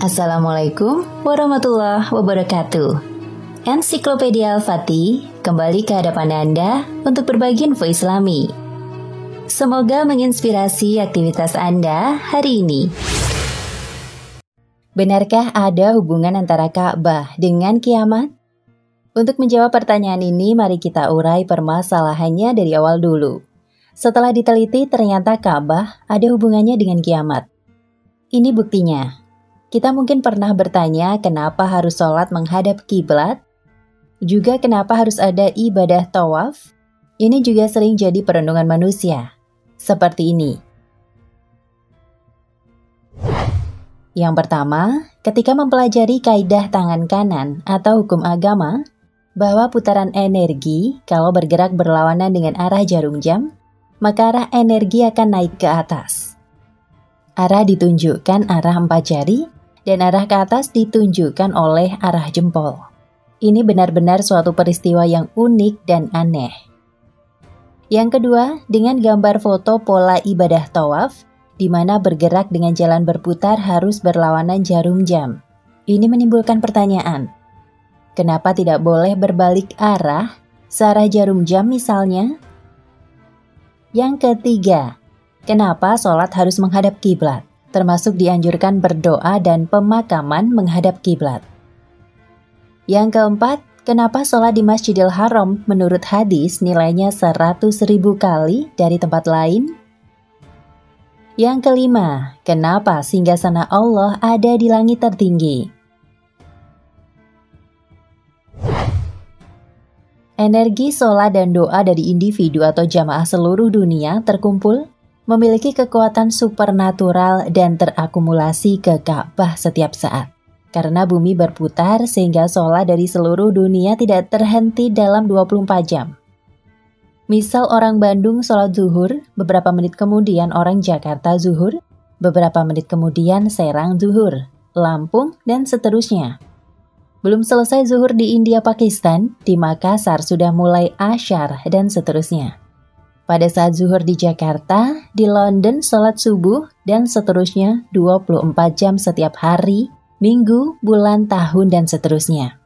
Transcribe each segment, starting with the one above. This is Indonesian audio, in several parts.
Assalamualaikum warahmatullahi wabarakatuh. Ensiklopedia Al-Fatih kembali ke hadapan Anda untuk berbagi info Islami. Semoga menginspirasi aktivitas Anda hari ini. Benarkah ada hubungan antara Ka'bah dengan kiamat? Untuk menjawab pertanyaan ini, mari kita urai permasalahannya dari awal dulu. Setelah diteliti, ternyata Ka'bah ada hubungannya dengan kiamat. Ini buktinya. Kita mungkin pernah bertanya kenapa harus sholat menghadap kiblat juga kenapa harus ada ibadah tawaf? Ini juga sering jadi perenungan manusia. Seperti ini. Yang pertama, ketika mempelajari kaidah tangan kanan atau hukum agama, bahwa putaran energi kalau bergerak berlawanan dengan arah jarum jam, maka arah energi akan naik ke atas. Arah ditunjukkan arah empat jari, dan arah ke atas ditunjukkan oleh arah jempol. Ini benar-benar suatu peristiwa yang unik dan aneh. Yang kedua, dengan gambar foto pola ibadah tawaf, di mana bergerak dengan jalan berputar harus berlawanan jarum jam. Ini menimbulkan pertanyaan, kenapa tidak boleh berbalik arah, searah jarum jam misalnya? Yang ketiga, kenapa sholat harus menghadap kiblat, termasuk dianjurkan berdoa dan pemakaman menghadap kiblat? Yang keempat, kenapa sholat di Masjidil Haram menurut hadis nilainya 100 ribu kali dari tempat lain? Yang kelima, kenapa singgasana Allah ada di langit tertinggi? Energi sholat dan doa dari individu atau jamaah seluruh dunia terkumpul memiliki kekuatan supernatural dan terakumulasi ke Ka'bah setiap saat. Karena bumi berputar sehingga sholat dari seluruh dunia tidak terhenti dalam 24 jam. Misal orang Bandung sholat zuhur, beberapa menit kemudian orang Jakarta zuhur, beberapa menit kemudian Serang zuhur, Lampung, dan seterusnya. Belum selesai zuhur di India Pakistan, di Makassar sudah mulai asyar dan seterusnya. Pada saat zuhur di Jakarta, di London sholat subuh, dan seterusnya 24 jam setiap hari minggu, bulan, tahun, dan seterusnya.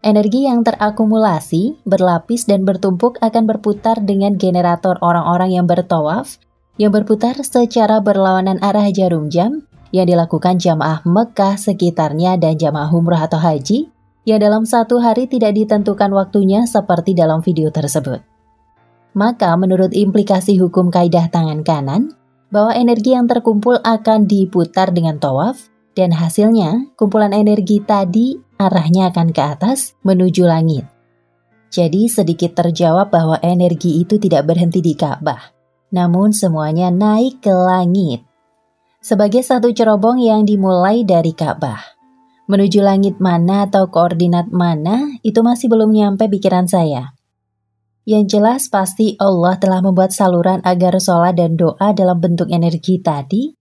Energi yang terakumulasi, berlapis, dan bertumpuk akan berputar dengan generator orang-orang yang bertawaf, yang berputar secara berlawanan arah jarum jam, yang dilakukan jamaah Mekah sekitarnya dan jamaah umrah atau haji, yang dalam satu hari tidak ditentukan waktunya seperti dalam video tersebut. Maka menurut implikasi hukum kaidah tangan kanan, bahwa energi yang terkumpul akan diputar dengan tawaf, dan hasilnya kumpulan energi tadi arahnya akan ke atas menuju langit. Jadi sedikit terjawab bahwa energi itu tidak berhenti di Ka'bah, namun semuanya naik ke langit. Sebagai satu cerobong yang dimulai dari Ka'bah. Menuju langit mana atau koordinat mana itu masih belum nyampe pikiran saya. Yang jelas pasti Allah telah membuat saluran agar sholat dan doa dalam bentuk energi tadi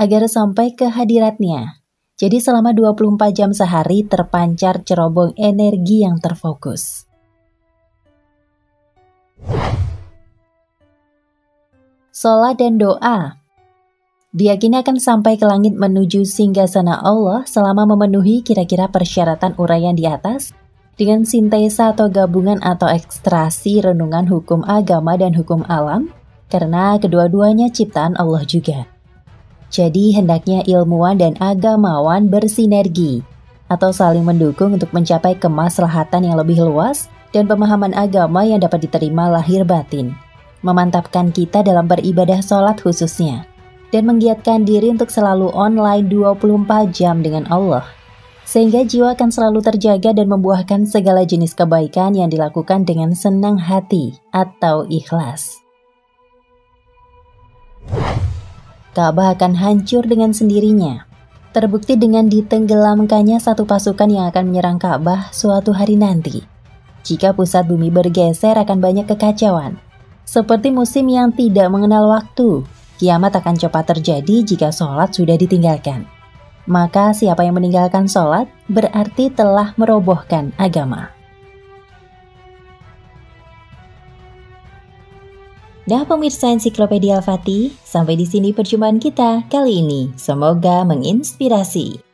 agar sampai ke hadiratnya. Jadi selama 24 jam sehari terpancar cerobong energi yang terfokus. Sholat dan doa Diyakini akan sampai ke langit menuju singgasana Allah selama memenuhi kira-kira persyaratan uraian di atas dengan sintesa atau gabungan atau ekstrasi renungan hukum agama dan hukum alam, karena kedua-duanya ciptaan Allah juga. Jadi hendaknya ilmuwan dan agamawan bersinergi atau saling mendukung untuk mencapai kemaslahatan yang lebih luas dan pemahaman agama yang dapat diterima lahir batin, memantapkan kita dalam beribadah sholat khususnya, dan menggiatkan diri untuk selalu online 24 jam dengan Allah sehingga jiwa akan selalu terjaga dan membuahkan segala jenis kebaikan yang dilakukan dengan senang hati atau ikhlas. Ka'bah akan hancur dengan sendirinya. Terbukti dengan ditenggelamkannya satu pasukan yang akan menyerang Ka'bah suatu hari nanti. Jika pusat bumi bergeser akan banyak kekacauan. Seperti musim yang tidak mengenal waktu, kiamat akan cepat terjadi jika sholat sudah ditinggalkan maka siapa yang meninggalkan sholat berarti telah merobohkan agama. Nah pemirsa ensiklopedia Al-Fatih, sampai di sini perjumpaan kita kali ini. Semoga menginspirasi.